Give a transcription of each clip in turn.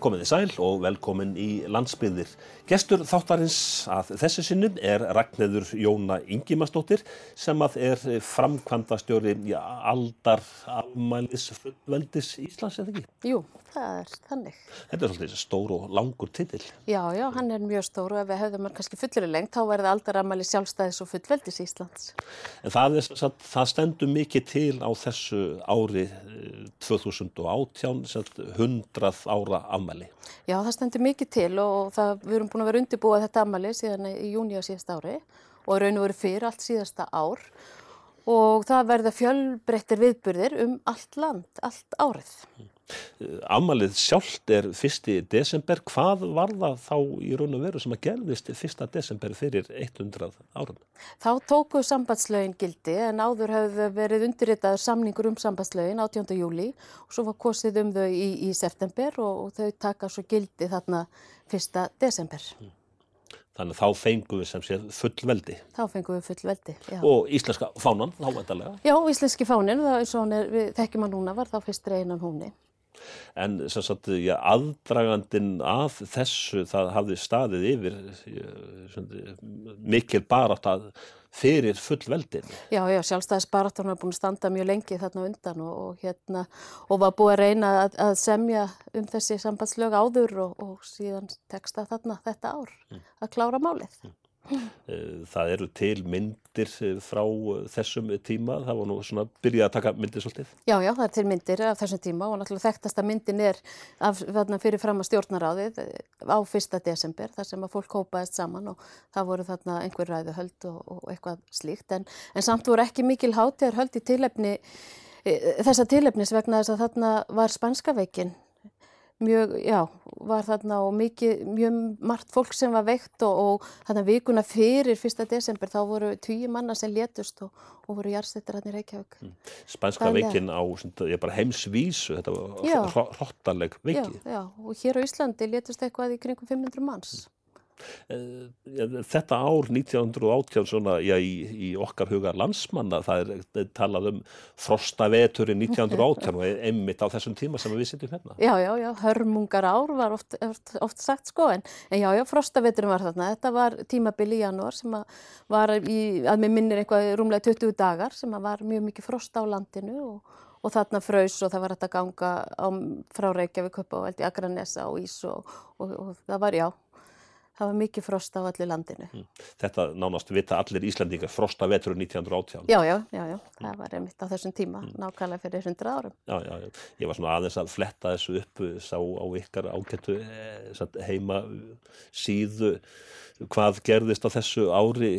Komið í sæl og velkomin í landsbyðir. Gestur þáttarins að þessi sinnum er Ragnæður Jóna Ingimarsdóttir sem að er framkvæmdastjóri í aldar afmælis fullveldis Íslands, eða ekki? Jú, það er þannig. Þetta er svolítið stór og langur titill. Já, já, hann er mjög stór og ef við höfðum hann kannski fullir í lengt þá verði aldar afmæli sjálfstæðis og fullveldis Íslands. En það, er, það, það stendur mikið til á þessu ári 2018, 100 ára afmæli. Já, það stendur mikið til og það, við erum búin að vera undirbúið þetta afmæli síðan í júni á síðasta ári og raun og veru fyrir allt síðasta ár og það verða fjölbreyttir viðburðir um allt land, allt árið. Afmælið sjálft er 1. desember. Hvað var það þá í raun og veru sem að gerðist 1. desember fyrir 100 árum? Þá tóku sambandslögin gildi en áður hefðu verið undirritaður samningur um sambandslögin 18. júli og svo var kosið um þau í, í september og, og þau taka svo gildi þarna 1. desember. Mm. Þannig að þá fengum við sem séð fullveldi. Þá fengum við fullveldi, já. Og íslenska fánan, þá vendalega. Já, íslenski fánin, það er svona, við þekkjum að núna var þá fyrst reynan húnni. En sem sagt, já, aðdragandin af þessu, það hafði staðið yfir já, mikil barátt að fyrir fullveldin. Já, já, sjálfstæðisbaráttan var búin að standa mjög lengi þarna undan og, og hérna, og var búið að reyna að, að semja um þessi sambandslög áður og, og síðan teksta þarna þetta ár mm. að klára málið. Mm. Það eru til myndir frá þessum tíma, það var nú svona byrjað að taka myndir svolítið. Já, já, það er til myndir af þessum tíma og náttúrulega þekktasta myndin er af, fyrir fram að stjórnaráðið á fyrsta desember þar sem að fólk hópaðist saman og það voru þarna einhver ræðu höld og, og eitthvað slíkt en, en samt voru ekki mikil hátíðar höld í tilefni, þessa tilefnis vegna þess að þarna var spanska veikin mjög, já, var þarna og mikið, mjög margt fólk sem var veikt og, og þarna vikuna fyrir fyrsta desember þá voru tíu manna sem létust og, og voru jarðstættir hann í Reykjavík. Mm. Spænska Þannig, veikin á bara heimsvísu, þetta var hróttaleg veiki. Já, já, og hér á Íslandi létust eitthvað í kringum 500 manns. Mm. Þetta ár 1918 svona, já, í, í okkar huga landsmanna það er talað um frostaveturinn 1918 og einmitt á þessum tíma sem við sittum hérna. Já, já, já, hörmungar ár var oft, oft, oft sagt sko en, já, já, frostaveturinn var þarna. Þetta var tímabil í janúar sem að var í, að mér minnir einhvað rúmlega 20 dagar sem að var mjög mikið frost á landinu og og þarna fröys og það var að ganga á, frá Reykjavík upp á Akranesa og Ís og, og, og það var, já, Það var mikið frost á allir landinu. Mm. Þetta nánast vita allir Íslandingar frosta vetur 1918. Já, já, já, já. Mm. það var einmitt á þessum tíma, mm. nákvæmlega fyrir 100 árum. Já, já, já. Ég var svona aðeins að fletta þessu upp, sá á ykkar ágættu eh, heima síðu hvað gerðist á þessu ári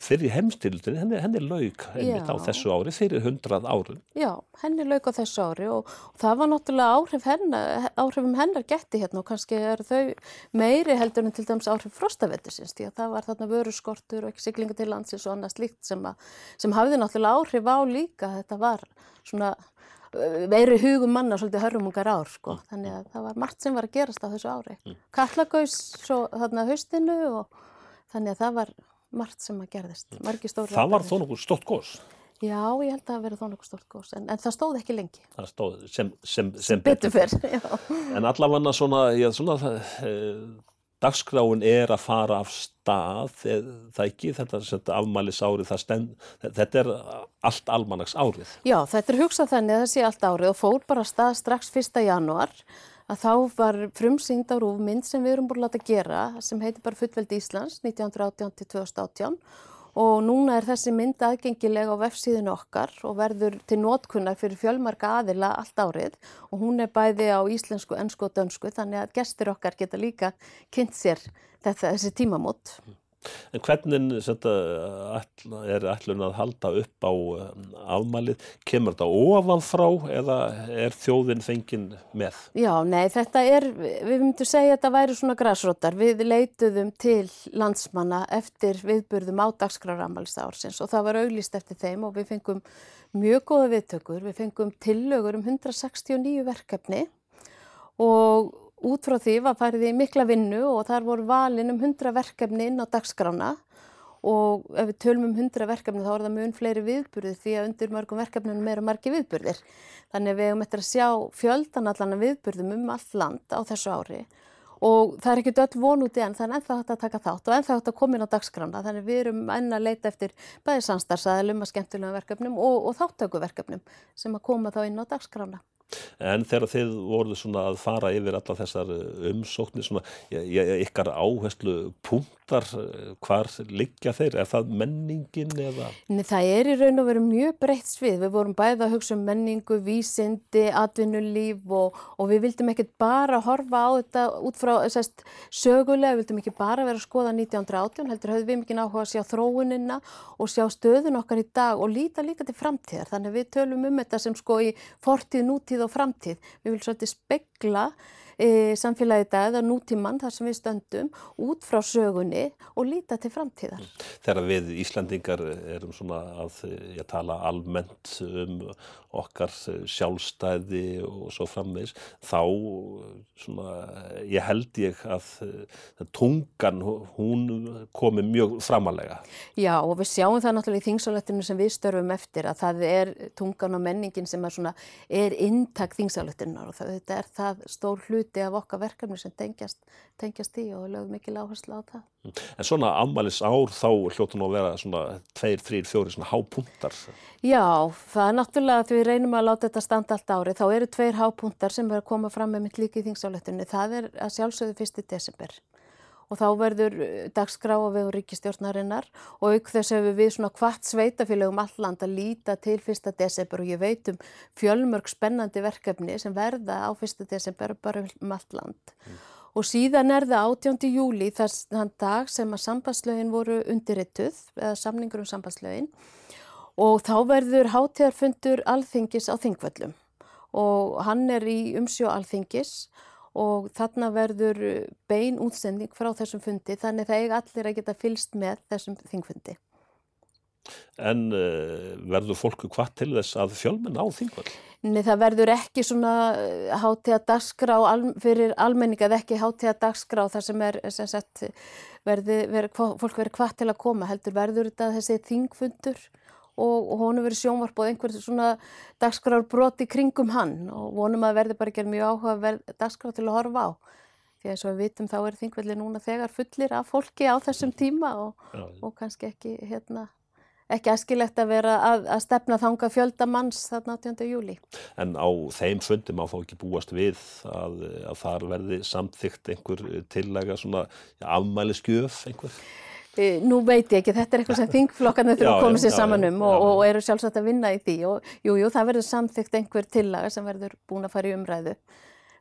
fyrir heimstildin, henni, henni lauk einmitt á þessu ári fyrir 100 árum. Já, henni lauk á þessu ári og, og það var náttúrulega áhrif hennar, áhrifum hennar getti hérna og kannski eru þau meiri heldur en til dæmis áhrif frostavettisins því að það var þarna vöru skortur og ekki siglinga til landsins og annað slíkt sem, sem hafði náttúrulega áhrif á líka, þetta var svona veiri hugum manna svolítið hörrumungar ár sko. Mm. þannig að það var margt sem var að gerast á þessu ári. Mm. Kallagaus svo þarna haustinu og þannig að það var margt sem að gerðist. Mm. Það var þó nokkur stort gós? Já, ég held að það verið þó nokkur stort gós en, en það stóð ekki lengi. Það stóð sem, sem, sem betur fyrr. En allavega svona, já, svona það, e, dagskráin er að fara af stað, það ekki, þetta, þetta afmælis árið, stend, þetta er allt almanags árið. Já, þetta er hugsað þannig að það sé allt árið og fór bara stað strax 1. januar að þá var frumsýnd á rúfmynd sem við erum búin að láta gera sem heitir bara Fullveld Íslands 1918-2018 og núna er þessi mynd aðgengilega á vefsíðinu okkar og verður til nótkunnar fyrir fjölmarka aðila allt árið og hún er bæði á íslensku, ennsku og dönsku þannig að gestur okkar geta líka kynnt sér þetta, þessi tímamót. En hvernig þetta, er ætlun að halda upp á um, afmælið? Kemur þetta ofan frá eða er þjóðin fengin með? Já, nei, þetta er, við myndum segja að þetta væri svona græsrótar. Við leituðum til landsmanna eftir viðburðum á dagskráramælista ársins og það var auglist eftir þeim og við fengum mjög góða viðtökur. Við fengum tillögur um 169 verkefni og Út frá því var farið í mikla vinnu og þar voru valin um 100 verkefni inn á dagskrána og ef við tölum um hundra verkefni þá er það mun fleiri viðburðir því að undir mörgum verkefnum eru margi viðburðir. Þannig við hefum eftir að sjá fjöldan allan af viðburðum um allt land á þessu ári og það er ekkert öll von úti en það er ennþá hægt að taka þátt og ennþá hægt að koma inn á dagskrána þannig við erum enn að leita eftir bæði samstarfsaðilum að skemmtulega verkefnum og, og þáttökuverkefnum sem að koma þá inn á dagskrána. En þegar þið voruð svona að fara yfir alla þessar eh, umsóknir, svona, ykkar áherslu punktar, eh, hvar liggja þeir? Er það menningin eða? Nei, það er í raun og veru mjög breytt svið. Við vorum bæða að hugsa um menningu, vísindi, atvinnulíf og, og við vildum ekkert bara horfa á þetta út frá sest, sögulega, við vildum ekki bara vera að skoða 1918, heldur höfðum við mikið áhuga að sjá þróunina og sjá stöðun okkar í dag og líta líka til framtíðar. Þannig við tölum um þetta sem sko í fortíð, nútíð og framtíð. Við viljum svolítið spegla e, samfélagið dag eða nútímann þar sem við stöndum út frá sögunni og líta til framtíðar. Þegar við Íslandingar erum svona að ég tala almennt um okkar sjálfstæði og svo framvegs, þá svona, ég held ég að tungan, hún komi mjög framalega. Já og við sjáum það náttúrulega í þingsálettinu sem við störfum eftir að það er tungan og menningin sem er svona, er inntak þingsálettinunar og það, þetta er það stór hluti af okkar verkefni sem tengjast, tengjast í og lögum mikil áherslu á það. En svona ammælis ár þá hljótu nú að vera svona tveir, þrýr, fjóri svona hápuntar? Já, það er náttúrulega að við reynum að láta þetta standa allt ári. Þá eru tveir hápuntar sem er að koma fram með mitt líki í þingsáletunni. Það er að sjálfsögðu fyrsti desember og þá verður dagskrá á vegu ríkistjórnarinnar og auk þess hefur við svona hvart sveitafélögum alland að líta til fyrsta desember og ég veit um fjölmörg spennandi verkefni sem verða á fyrsta desember bara um alland. Mm. Og síðan er það 18. júli þann dag sem að sambandslögin voru undirrituð, eða samningur um sambandslögin og þá verður hátíðarfundur alþingis á þingvöllum og hann er í umsjó alþingis og þarna verður bein útsending frá þessum fundi þannig það eiga allir að geta fylst með þessum þingfundi. En uh, verður fólku hvað til þess að fjölmenn á þingvöld? Nei, það verður ekki svona hátíða dagskrá fyrir almenninga eða ekki hátíða dagskrá þar sem er sem sagt, verði, verði, fólk verður hvað til að koma heldur verður þetta þessi þingfundur og, og honum verið sjónvarp og einhver svona dagskrár broti kringum hann og vonum að verði bara ekki mjög áhuga að verði dagskrár til að horfa á því að eins og við vitum þá er þingvelli núna þegar fullir af fólki á þessum tíma og, og kannski ekki hérna ekki aðskilegt að vera að, að stefna þanga fjöldamanns þarna 18. júli. En á þeim fundum á þá ekki búast við að, að þar verði samþygt einhver tillega svona afmæliskjöf einhver? Nú veit ég ekki, þetta er eitthvað sem þingflokkarnir þurfa að koma sér saman um og, og eru sjálfsagt að vinna í því og jú, jú, það verður samþygt einhver tillaga sem verður búin að fara í umræðu.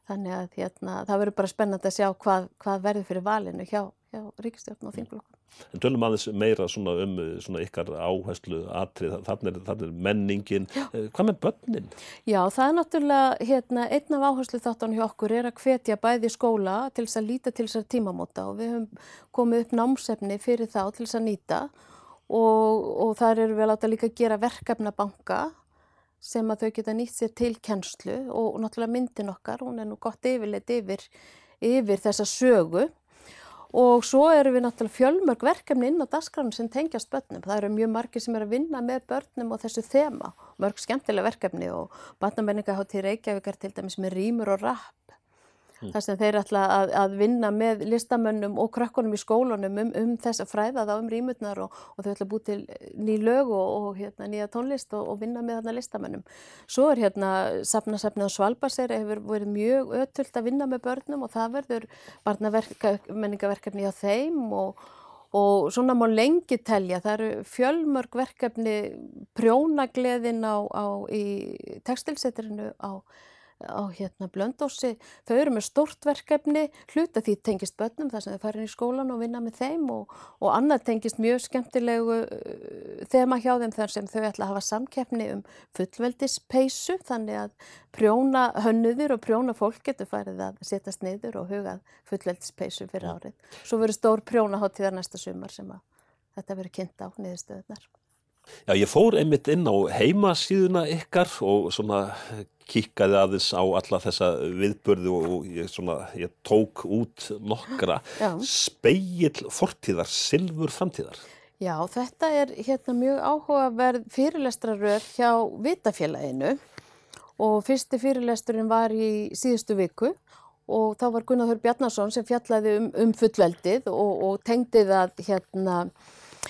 Þannig að hérna, það verður bara spennand að sjá hvað, hvað verður fyrir valinu hjá, hjá ríkistjórn og þingflokkarnir. En tölum aðeins meira svona um svona ykkar áherslu atrið, þannig er, er menningin, Já. Eh, hvað með börnin? Já, það er náttúrulega, hérna, einn af áherslu þáttan hjá okkur er að hvetja bæði skóla til þess að líta til þess að tímamóta og við höfum komið upp námsefni fyrir þá til þess að nýta og, og þar eru við að láta líka gera verkefnabanka sem að þau geta nýtt sér til kennslu og, og náttúrulega myndin okkar, hún er nú gott yfirleitt yfir, yfir þessa sögu Og svo eru við náttúrulega fjölmörg verkefni inn á dasgránu sem tengjast börnum. Það eru mjög margir sem eru að vinna með börnum og þessu þema. Mörg skemmtilega verkefni og barnamenningahátti Reykjavíkar til dæmis með rýmur og rapp. Þar sem þeir ætla að, að vinna með listamönnum og krökkunum í skólunum um, um þess að fræða þá um rýmurnar og, og þau ætla að búið til ný lög og, og hérna, nýja tónlist og, og vinna með þarna listamönnum. Svo er hérna safnasafnið á Svalbaseri hefur verið mjög ötult að vinna með börnum og það verður barnamenningaverkefni á þeim og Og svona má lengi telja, það eru fjölmörg verkefni prjónagleðin á, á, í tekstilsetrinu á á hérna blöndósi, þau eru með stort verkefni, hluta því tengist börnum þar sem þau farin í skólan og vinna með þeim og, og annað tengist mjög skemmtilegu uh, þema hjá þeim þar sem þau ætla að hafa samkeppni um fullveldispeisu þannig að prjóna hönnuður og prjóna fólk getur farið að setjast niður og hugað fullveldispeisu fyrir árið. Svo verður stór prjónaháttíðar næsta sumar sem að þetta verður kynnt á niðurstöðunar. Já, ég fór einmitt inn á heimasíðuna ykkar og svona kíkaði aðeins á alla þessa viðbörðu og ég, svona, ég tók út nokkra. Speill fortíðar, silfur framtíðar. Já, þetta er hérna mjög áhugaverð fyrirlestraröð hjá Vitafélaginu. Og fyrsti fyrirlesturinn var í síðustu viku og þá var Gunnar Þór Bjarnason sem fjallaði um, um fullveldið og, og tengdi það hérna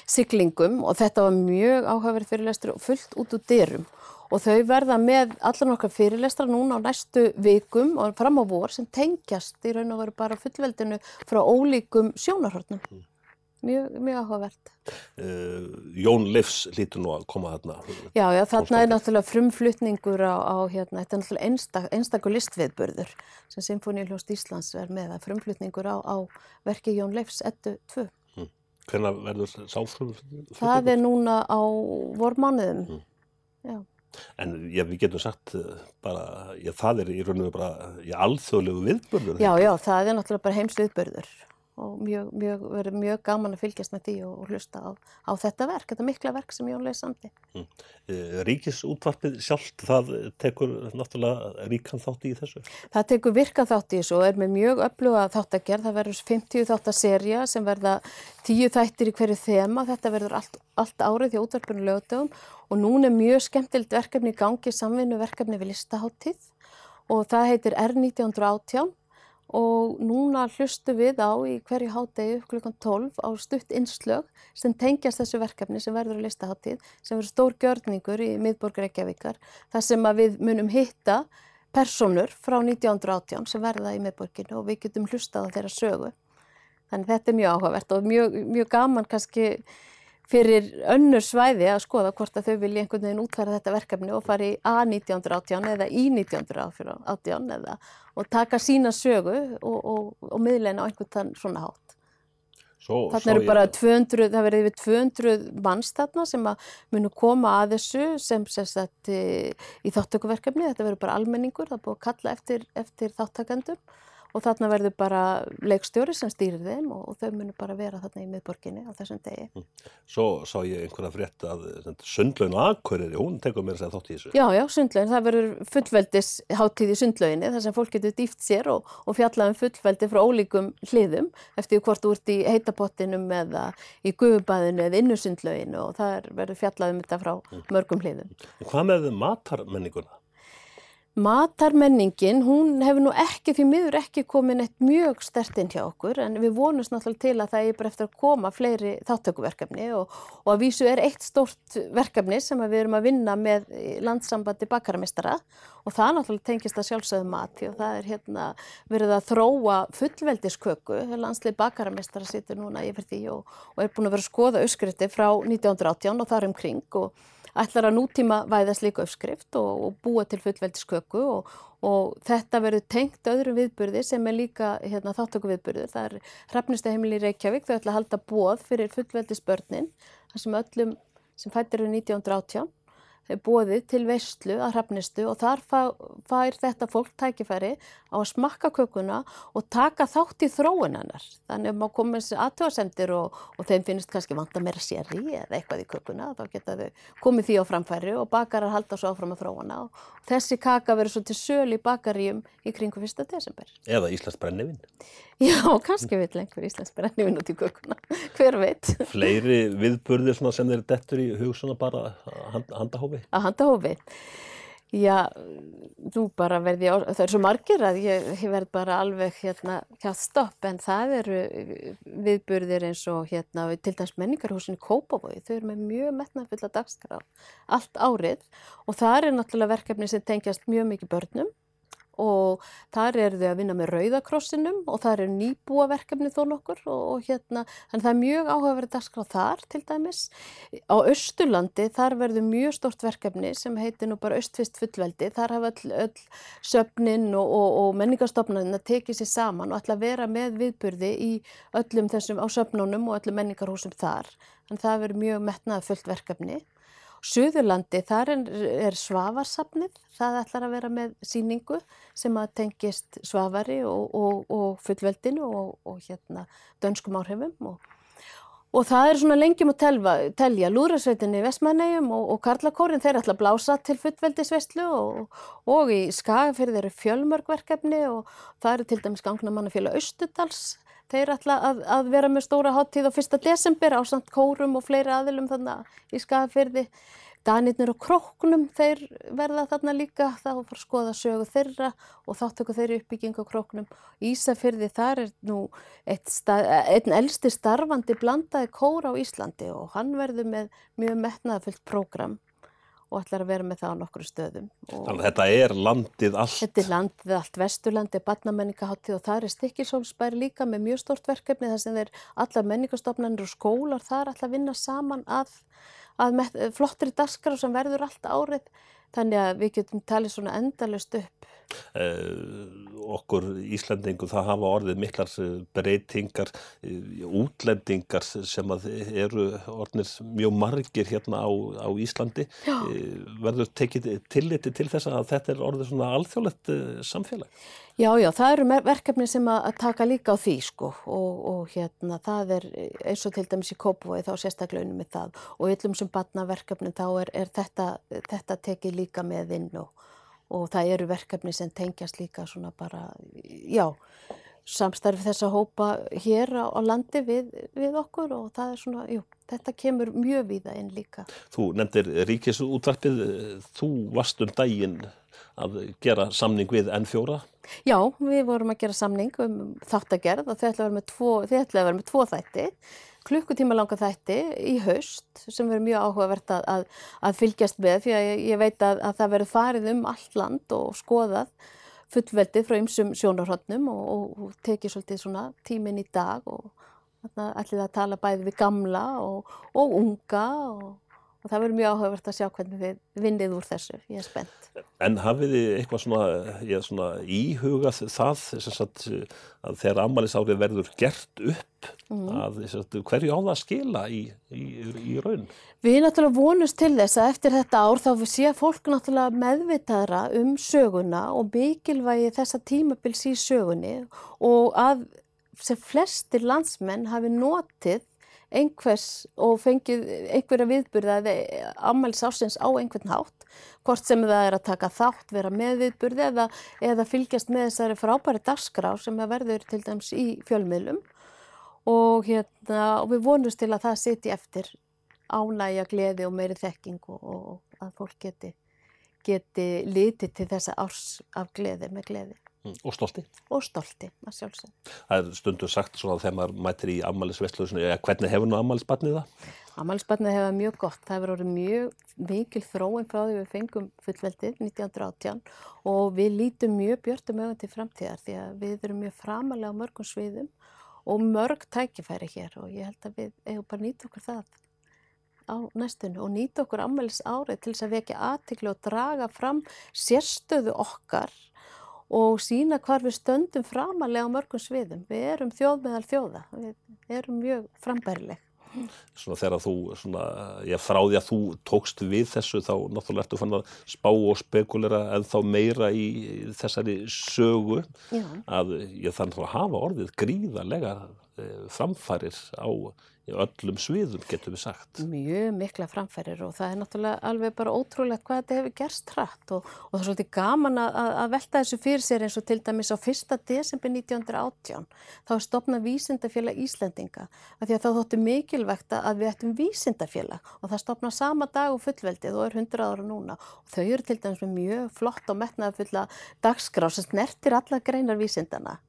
siglingum. Og þetta var mjög áhugaverð fyrirlestur og fullt út úr dyrum og þau verða með allar nokkar fyrirlestra núna á næstu vikum og fram á vor sem tengjast í raun og veru bara fullveldinu frá ólíkum sjónarhörnum. Mm mjög, mjög áhugavert. Uh, Jón Leifs lítur nú að koma þarna. Já, já, þarna er náttúrulega frumflutningur á, á hérna, þetta er náttúrulega einstak, einstakur listviðbörður sem Sinfoníuljóst Íslands er með að frumflutningur á, á verki Jón Leifs 1-2. Mm. Hvernig verður sáfrumflutningur? Það er núna á vormánuðum, mm. já. En já, við getum sagt eh, bara, já, það er í raun og bara, alþjóðlegu viðbörður. Já, já, það er náttúrulega bara heimsviðbörður og mjög, mjög, verið mjög gaman að fylgjast með því og, hlusta á, á þetta verk, þetta mikla verk sem Jón Leif samti. Mm. Eh, Ríkisútvarpið sjálft, það tekur náttúrulega ríkan þátti í þessu? Það tekur virkan þátti í þessu og er með mjög öfluga þáttagerð, það verður 50 þáttaserja sem verða 10 þættir í hverju þema, þetta verður allt, allt árið því útvarpinu lögutöfum og núna er mjög skemmtild verkefni í gangi samvinnu verkefni við listaháttíð og það heitir R1918 og núna hlustu við á í hverju hádegi klukkan 12 á stutt innslög sem tengjast þessu verkefni sem verður á listaháttíð sem verður stór gjörningur í miðborgar Reykjavíkar þar sem við munum hitta personur frá 1918 sem verða í miðborginu og við getum hlustað á þeirra sögu. Þannig þetta er mjög áhugavert og mjög, mjög gaman kannski fyrir önnur svæði að skoða hvort að þau vilja einhvern veginn útfæra þetta verkefni og fara í A1918 eða í 1918 eða og taka sína sögu og, og, og miðleina á einhvern þann svona hátt. Svo, þarna eru bara 200, það verður yfir 200 manns þarna sem að munu koma að þessu sem sérstætt í þáttökuverkefni, þetta verður bara almenningur, það er búið að kalla eftir, eftir þáttakendum og þarna verður bara leikstjóri sem stýrir þeim og, og þau munir bara vera þarna í miðborginni á þessum degi. Mm. Svo sá ég einhverja frétt að Sundlaun Akureyri, hún tekur mér segja þátt í þessu. Já, já, Sundlaun, það verður fullveldis háttíð í Sundlauninni þar sem fólk getur dýft sér og, og fjallað um fullveldi frá ólíkum hliðum eftir hvort þú ert í heitapottinum eða í guðubæðinu eða innu Sundlauninu og það verður fjallað um þetta frá mm. mörgum hliðum. Hvað með matarmenninguna? Matarmenningin, hún hefur nú ekki því miður ekki komin eitt mjög stertinn hjá okkur en við vonumst náttúrulega til að það er bara eftir að koma fleiri þáttökuverkefni og, og að vísu er eitt stórt verkefni sem við erum að vinna með landsambandi bakaramistara og það náttúrulega tengist að sjálfsögðu mati og það er hérna verið að þróa fullveldisköku, landslið bakaramistara situr núna yfir því og, og er búin að vera að skoða öskriti frá 1918 og þar umkring og ætlar að nútíma væða slíka uppskrift og, og búa til fullveldisköku og, og þetta verður tengt öðru viðburði sem er líka hérna, þáttöku viðburður. Það er Hrafnistaheimili í Reykjavík, þau ætla að halda bóð fyrir fullveldisbörnin, þar sem öllum sem fættir eru 1918 bóðið til veistlu að hrafnistu og þar fær þetta fólk tækifæri á að smakka kökuna og taka þátt í þróunannar. Þannig að maður komið sér aðtöðasendir og, og þeim finnst kannski vanta meira sér í eða eitthvað í kökuna. Þá geta þau komið því á framfæri og bakarar halda svo áfram að þróuna. Og þessi kaka verður svo til söl í bakaríum í kringu 1. desember. Eða Íslands brennivinn. Já, kannski vil einhver Íslands brennivinn út í kökuna. Hver veit? Fleiri viðburðir sem þeir dettur í hug handahófi? Að handahófi. Já, þú bara verði, það er svo margir að ég, ég verð bara alveg hérna stopp en það eru viðburðir eins og hérna til dæms menningarhúsin í Kópavogi, þau eru með mjög metnafulla dagskrá allt árið og það er náttúrulega verkefni sem tengjast mjög mikið börnum og þar eru þau að vinna með rauðakrossinum og þar eru nýbúaverkefni þó nokkur og, og hérna, þannig það er mjög áhugaverið dagskráð þar til dæmis. Á Östurlandi þar verður mjög stort verkefni sem heitir nú bara Östfist fullveldi, þar hafa öll, öll söfnin og, og, og menningarstofnarinn að tekið sér saman og ætla að vera með viðburði í öllum þessum á söfnunum og öllum menningarhúsum þar, þannig það verður mjög metnað fullt verkefni. Suðurlandi, þar er, svavarsafnið, það ætlar að vera með síningu sem að tengist svavari og, og, og fullveldinu og, og hérna dönskum áhrifum og það er svona lengjum að telva, telja. Lúðrasveitinni í Vestmannegjum og Karlakórin þeir ætla að blása til fullveldisvestlu og í Skagafyrði eru fjölmörgverkefni og það eru til dæmis gangnamannafjöla Östudals þeir ætla að, að vera með stóra háttíð á fyrsta desember á samt kórum og fleiri aðilum þannig í skafafyrði. Danirnir og króknum þeir verða þarna líka, þá fara að skoða sögu þeirra og þáttöku þeirri uppbygging á króknum. Ísafyrði þar er nú einn elsti starfandi blandaði kóra á Íslandi og hann verður með mjög metnaðafyllt prógram og ætlar að vera með það á nokkru stöðum. Og Þannig að þetta er landið allt? Þetta er landið allt, vesturlandið, badnamenningaháttið og það er Stikkisólsbær líka með mjög stort verkefni þar sem þeir allar menningastofnanir og skólar þar ætla að vinna saman að að með, flottri daskar sem verður allt árið þannig að við getum talið svona endalust upp. Eh, okkur Íslandingu það hafa orðið miklar eh, breytingar, eh, útlendingar sem eru orðnir mjög margir hérna á, á Íslandi. Eh, verður tekið tilliti til þess að þetta er orðið svona alþjóðlegt samfélag? Já, já, það eru verkefni sem að taka líka á því sko og, og hérna það er eins og til dæmis í Kópavói þá sérstaklega unum með það. Og yllum sem batnaverkefni þá er, er þetta, þetta tekið líka með inn og, og það eru verkefni sem tengjast líka svona bara, já, samstarfi þess að hópa hér á, á landi við, við okkur og það er svona, jú, þetta kemur mjög víða inn líka. Þú nefndir ríkisútvarpið, þú varst um daginn að gera samning við N4? Já, við vorum að gera samning um þáttagerð og þau ætlaði að vera með tvo, vera með tvo þætti, klukkutíma langa þætti í haust sem verður mjög áhugavert að, að, að fylgjast með því að ég, ég veit að, að það verður farið um allt land og skoðað fullveldið frá ymsum sjónarhóttnum og, og, og tekið svolítið svona tímin í dag og ætlið að tala bæði við gamla og, og unga og og það verður mjög áhugavert að sjá hvernig þið vinnið úr þessu, ég er spennt. En hafið þið eitthvað svona, svona íhugað það sagt, að þegar ammaliðsárið verður gert upp mm. að sagt, hverju á það að skila í, í, í raun? Við náttúrulega vonumst til þess að eftir þetta ár þá sé fólk náttúrulega meðvitaðra um söguna og mikilvægi þessa tímabils í sögunni og að sem flestir landsmenn hafi notið einhvers og fengið einhverja viðburði ammælis ásins á einhvern hátt hvort sem það er að taka þátt, vera með viðburði eða, eða fylgjast með þessari frábæri dagskrá sem verður til dæms í fjölmiðlum og, hérna, og við vonumst til að það siti eftir ánægja gleði og meiri þekking og, og að fólk geti, geti litið til þessa árs af gleði með gleði. Mm, og stolti. Og stolti, að sjálfsög. Það er stundu sagt svona þegar maður mætir í ammælisvesluðsunu, eða hvernig hefur nú ammælisbarnið það? Ammælisbarnið hefur mjög gott. Það hefur orðið mjög mikil þróin frá því við fengum fullveldið 1918 og við lítum mjög björnum auðvitað til framtíðar því að við erum mjög framalega á mörgum sviðum og mörg tækifæri hér og ég held að við hefum bara nýtt okkur það á næstunni og nýta okkur ammælis árið til þess að og sína hvar við stöndum framalega á mörgum sviðum. Við erum þjóð meðal þjóða, við erum mjög frambærileg. Svona þegar þú, svona, ég frá því að þú tókst við þessu þá náttúrulega ertu fann að spá og spekulera en þá meira í þessari sögu Já. að ég þannig að hafa orðið gríðarlega eh, framfærir á í öllum sviðum getur við sagt. Mjög mikla framfærir og það er náttúrulega alveg bara ótrúlegt hvað þetta hefur gerst hratt og, og það er svolítið gaman að, að velta þessu fyrir sér eins og til dæmis á 1. desember 1918 þá er stopnað vísindafélag Íslandinga af því að þá þóttu mikilvægt að við ættum vísindafélag og það stopnað sama dag og fullveldið og er 100 ára núna og þau eru til dæmis með mjög flott og metnaða fulla dagskrá sem snertir alla greinar vísindana.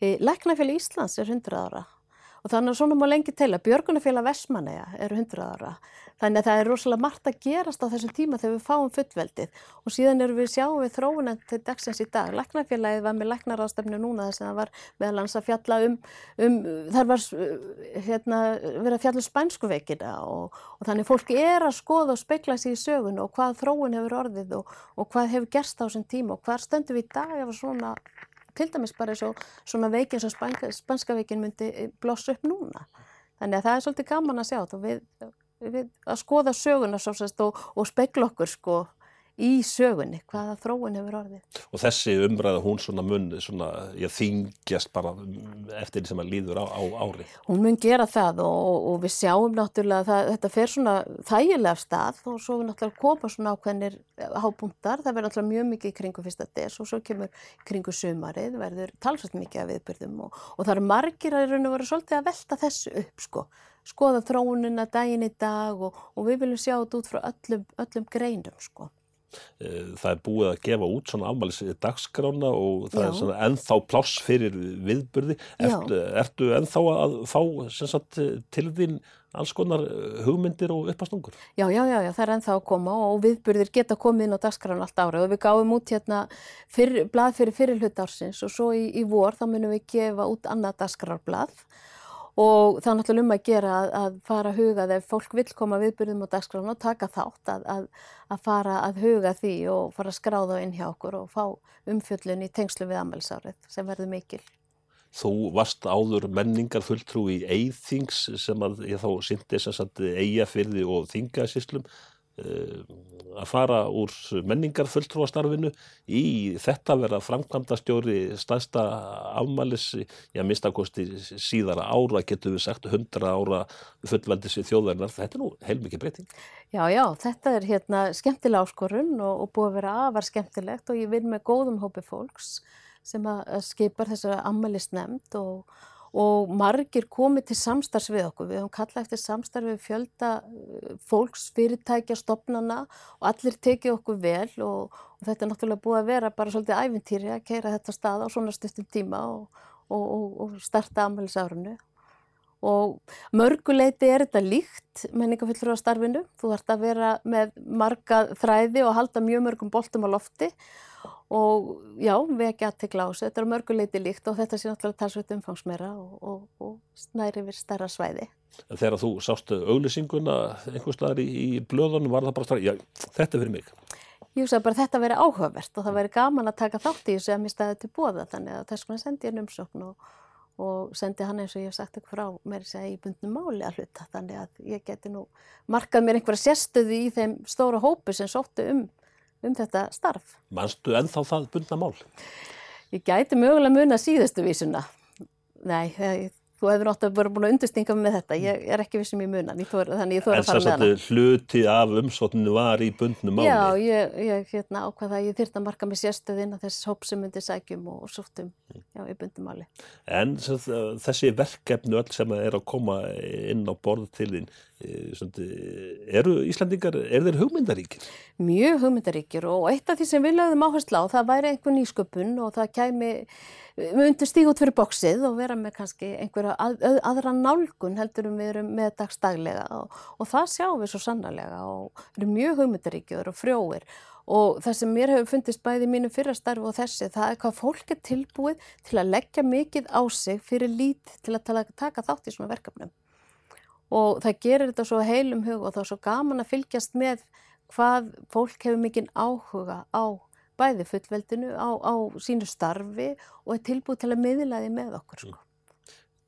Eh, Læknafélag Íslands er 100 ára og þannig að svona má lengi til að Björgunafélag Vestmanneja eru 100 ára. Þannig að það er rosalega margt að gerast á þessum tíma þegar við fáum fullveldið. Og síðan eru við sjáum við þróunan til dagsins í dag. Læknafélagið var með læknarástefnu núna þess að það var meðal hans að fjalla um, um þar var hérna, verið að fjalla um spænskuveikina og, og þannig fólk er að skoða og spekla sér í sögun og hvað þróun hefur orðið og, og hvað hefur gerst á þessum tíma og hvað stöndum við í dag ef svona til dæmis bara og svona veikin sem spanska, spanska veikin myndi eh, blossa upp núna. Þannig að það er svolítið gaman að sjá við, við að skoða söguna svo og, og spekla okkur sko í sögunni, hvaða þróun hefur orðið. Og þessi umræða hún svona mun svona, já, þingjast bara eftir því sem að líður á, á ári. Hún mun gera það og, og við sjáum náttúrulega að þetta fer svona þægilega stað og svo við náttúrulega koma svona ákveðnir hábúndar, það verður náttúrulega mjög mikið í kringu fyrsta des og svo kemur kringu sumarið, verður talsvægt mikið af viðbyrðum og, og það eru margir að raun og vera svolítið að velta þessu upp sko skoða þróunina daginn í dag og, og við viljum sjá þetta út frá öllum, öllum greinum sko. Eh, það er búið að gefa út svona afmælis dagskrána og það Já. er svona ennþá pláss fyrir viðburði. Ertu, ertu ennþá að fá sagt, til þín alls konar eh, hugmyndir og uppastungur já, já, já, já, það er ennþá að koma og viðburðir geta komið inn á dagskrána allt ára og við gáum út hérna fyr, blað fyrir fyrirhlut ársins og svo í, í vor þá munum við gefa út annað dagskrárblað og það er náttúrulega um að gera að, að fara að huga þegar fólk vil koma viðbyrðum á dagskrána og taka þátt að, að, að fara að huga því og fara að skráða inn hjá okkur og fá umfjöllun í tengslu við ammælsárið sem verður mikil. Þú varst áður menningar fulltrú í Eithings sem að ég þá syndi þess að eigafyrði og þingasíslum að fara úr menningarfulltrúastarfinu í þetta vera framkvæmdastjóri staðsta afmælis, ég mistakosti síðara ára, getur við sagt 100 ára fullveldis í þjóðverðinar, þetta er nú heilmikið breyting. Já, já, þetta er hérna skemmtilega áskorun og, og búið að vera afar skemmtilegt og ég vil með góðum hópi fólks sem að skipar þessara afmælisnemnd og og margir komið til samstarfs við okkur. Við höfum kallað eftir samstarfi við fjölda eh, fólks, fyrirtækja, stopnana og allir tekið okkur vel og, og þetta er náttúrulega búið að vera bara svolítið æfintýri að keira þetta stað á svona stuttum tíma og, og, og starta aðmælisárunu. Og mörguleiti er þetta líkt menningafullur á starfinu. Þú þarfst að vera með marga þræði og halda mjög mörgum boltum á lofti og já, við ekki aðtegla á þessu, þetta er mörguleiti líkt og þetta sé náttúrulega talsveit umfangsmera og, og, og snæri við stærra svæði. Þegar þú sástu auglýsinguna einhvers staðar í, í blöðunum var það bara stærra, já, þetta fyrir mig. Ég hugsa bara þetta veri áhugavert og það veri gaman að taka þátt í þessu að mér staði til bóða þannig að þess vegna sendi ég en umsókn og, sendi hann eins og ég hef sagt ekki frá mér að ég bundnum máli að hluta þannig að ég geti nú markað mér einhverja sérstöðu í þeim stóra hópu sem sóttu um um þetta starf. Manstu ennþá það bundna mál? Ég gæti mögulega mun að síðustu vísuna. Nei, þú hefur náttúrulega verið búin að undirstinga með þetta. Ég er ekki vissum í munan, þor, þannig ég þóra að fara með hana. En þess að hluti af umsókninu var í bundnu máli? Já, ég, ég hérna, ákvaða að ég þyrta að marka mig sérstöðinn að þess hóp sem myndi sækjum og, og sóttum já, í bundnu máli. En þessi verkefnu öll sem er að koma inn á borð til þín, eru Íslandingar, er þeir hugmyndaríkir? Mjög hugmyndaríkir og eitt af því sem við lögðum áherslu á það væri einhver nýsköpun og það kæmi, við undum stíg út fyrir bóksið og vera með kannski einhverja að, aðra nálgun heldur um við erum með dagstaglega og, og það sjáum við svo sannarlega og eru mjög hugmyndaríkir og frjóir. Og það sem mér hefur fundist bæði mínu fyrrastarfi og þessi það er hvað fólk er tilbúið til að leggja mikið á sig fyrir lít til að taka þátt í svona verkefnum. Og það gerir þetta svo heilum hug og þá er svo gaman að fylgjast með hvað fólk hefur mikinn áhuga á bæði fullveldinu, á, á sínu starfi og er tilbúið til að miðla því með okkur. Sko.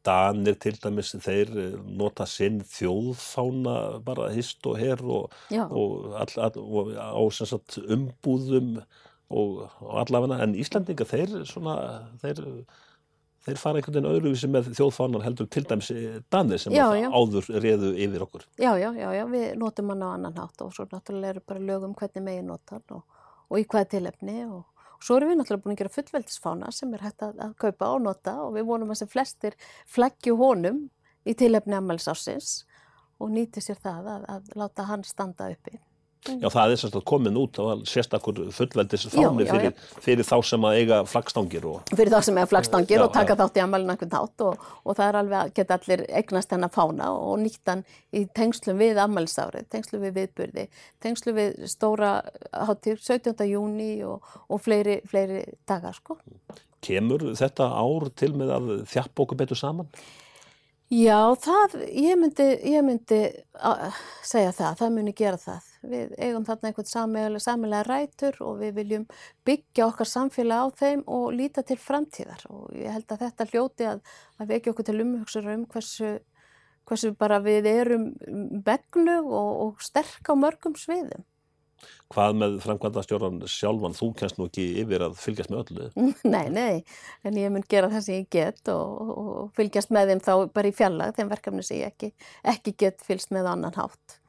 Danir til dæmis, þeir eh, nota sinn þjóðfána bara hist og herr og, og, all, all, og á sagt, umbúðum og, og allavega, en Íslandinga þeir, svona, þeir þeir fara einhvern veginn öðruvísi með þjóðfánar heldur til dæmis danir sem já, já. áður reðu yfir okkur. Já, já, já, já, við notum hann á annan hátt og svo náttúrulega eru bara lögum hvernig megin notan og, og í hvað tilefni og, og svo erum við náttúrulega búin að gera fullveldisfána sem er hægt að, að kaupa og nota og við vonum að sem flestir fleggju honum í tilefni ammælsásins og nýti sér það að, að láta hann standa uppi. Já, það er sérstaklega komin út á sérstakur fullveldis fáni fyrir, fyrir þá sem að eiga flagstangir. Og, fyrir þá sem eiga flagstangir já, og taka já. þátt í amalinn einhvern þátt og, og það er alveg að geta allir eignast hennar fána og nýtt hann í tengslum við amalsárið, tengslum við viðburði, tengslum við stóra hátir 17. júni og, og fleiri, fleiri dagar sko. Kemur þetta ár til með að þjapp okkur betur saman? Já, það, ég myndi, ég myndi segja það, það muni gera það. Við eigum þarna einhvern samilega rætur og við viljum byggja okkar samfélag á þeim og líta til framtíðar og ég held að þetta hljóti að, að vekja okkur til umhugsunar um hversu, hversu bara við erum begnu og, og sterk á mörgum sviðum Hvað með framkvæmdastjóran sjálfan, þú kennst nú ekki yfir að fylgjast með öllu? Nei, nei, en ég mun gera það sem ég get og, og, fylgjast með þeim þá bara í fjallag, þeim verkefni sem ég ekki, ekki get fylgst með annan hátt.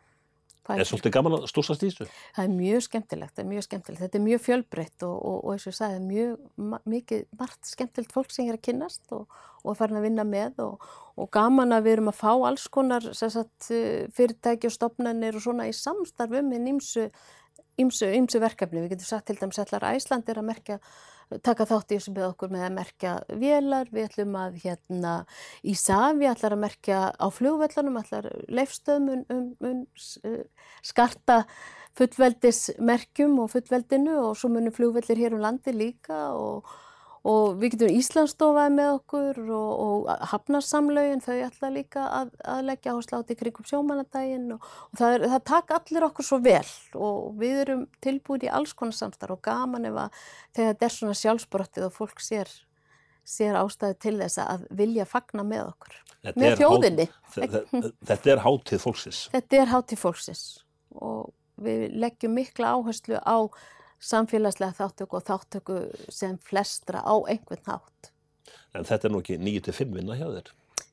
Það Er svolítið gaman að stúsast í þessu? Það er mjög skemmtilegt, það er mjög skemmtilegt. Þetta er mjög fjölbreytt og, og, og eins og ég sagði, mjög mikið, margt skemmtilegt fólk sem er að kynnast og, og farin að vinna með og, og gaman að við erum að fá alls konar sagt, eh, fyrirtæki og stopnarnir og svona í ímsu, ímsu, ímsu verkefni. Við getum sagt til dæmis allar Æsland er að merkja, taka þátt í þessu með okkur með að merkja vélar, við ætlum að hérna Ísafi ætlar að merkja á flugvellanum, ætlar leifstöðum um, um, um skarta fullveldismerkjum og fullveldinu og svo munum flugvellir hér um landi líka og, og við getum Íslandsstofaði með okkur og, og hafnarsamlaugin þau ætla líka að, að leggja áherslu á þetta í krigum sjómanadaginn og, og það, er, það taka allir okkur svo vel og við erum tilbúin í alls konar samstarf og gaman ef að þegar þetta er svona sjálfsbrottið og fólk sér sér ástæðu til þess að vilja fagna með okkur, Þetta með þjóðinni. þetta er hátíð fólksins. Þetta er hátíð fólksins og við leggjum mikla áherslu á samfélagslega þáttöku og þáttöku sem flestra á einhvern hátt. En þetta er nú ekki 9-5 vinna hjá þér.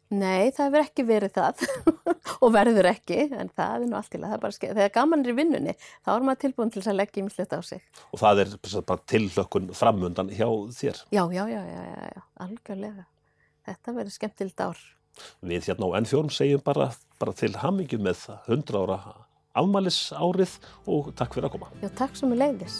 Nei, það hefur ekki verið það og verður ekki, en það er nú allt til að það er bara skeið. Þegar gaman er í vinnunni, þá er maður tilbúin til þess að leggja ýmislegt á sig. Og það er bara tillökkun framundan hjá þér. Já, já, já, já, já, já, algjörlega. Þetta verður skemmtild ár. Við hérna á N4 segjum bara, bara til hamingju með 100 ára afmælis árið og takk fyrir að koma. Já, takk sem er leiðis.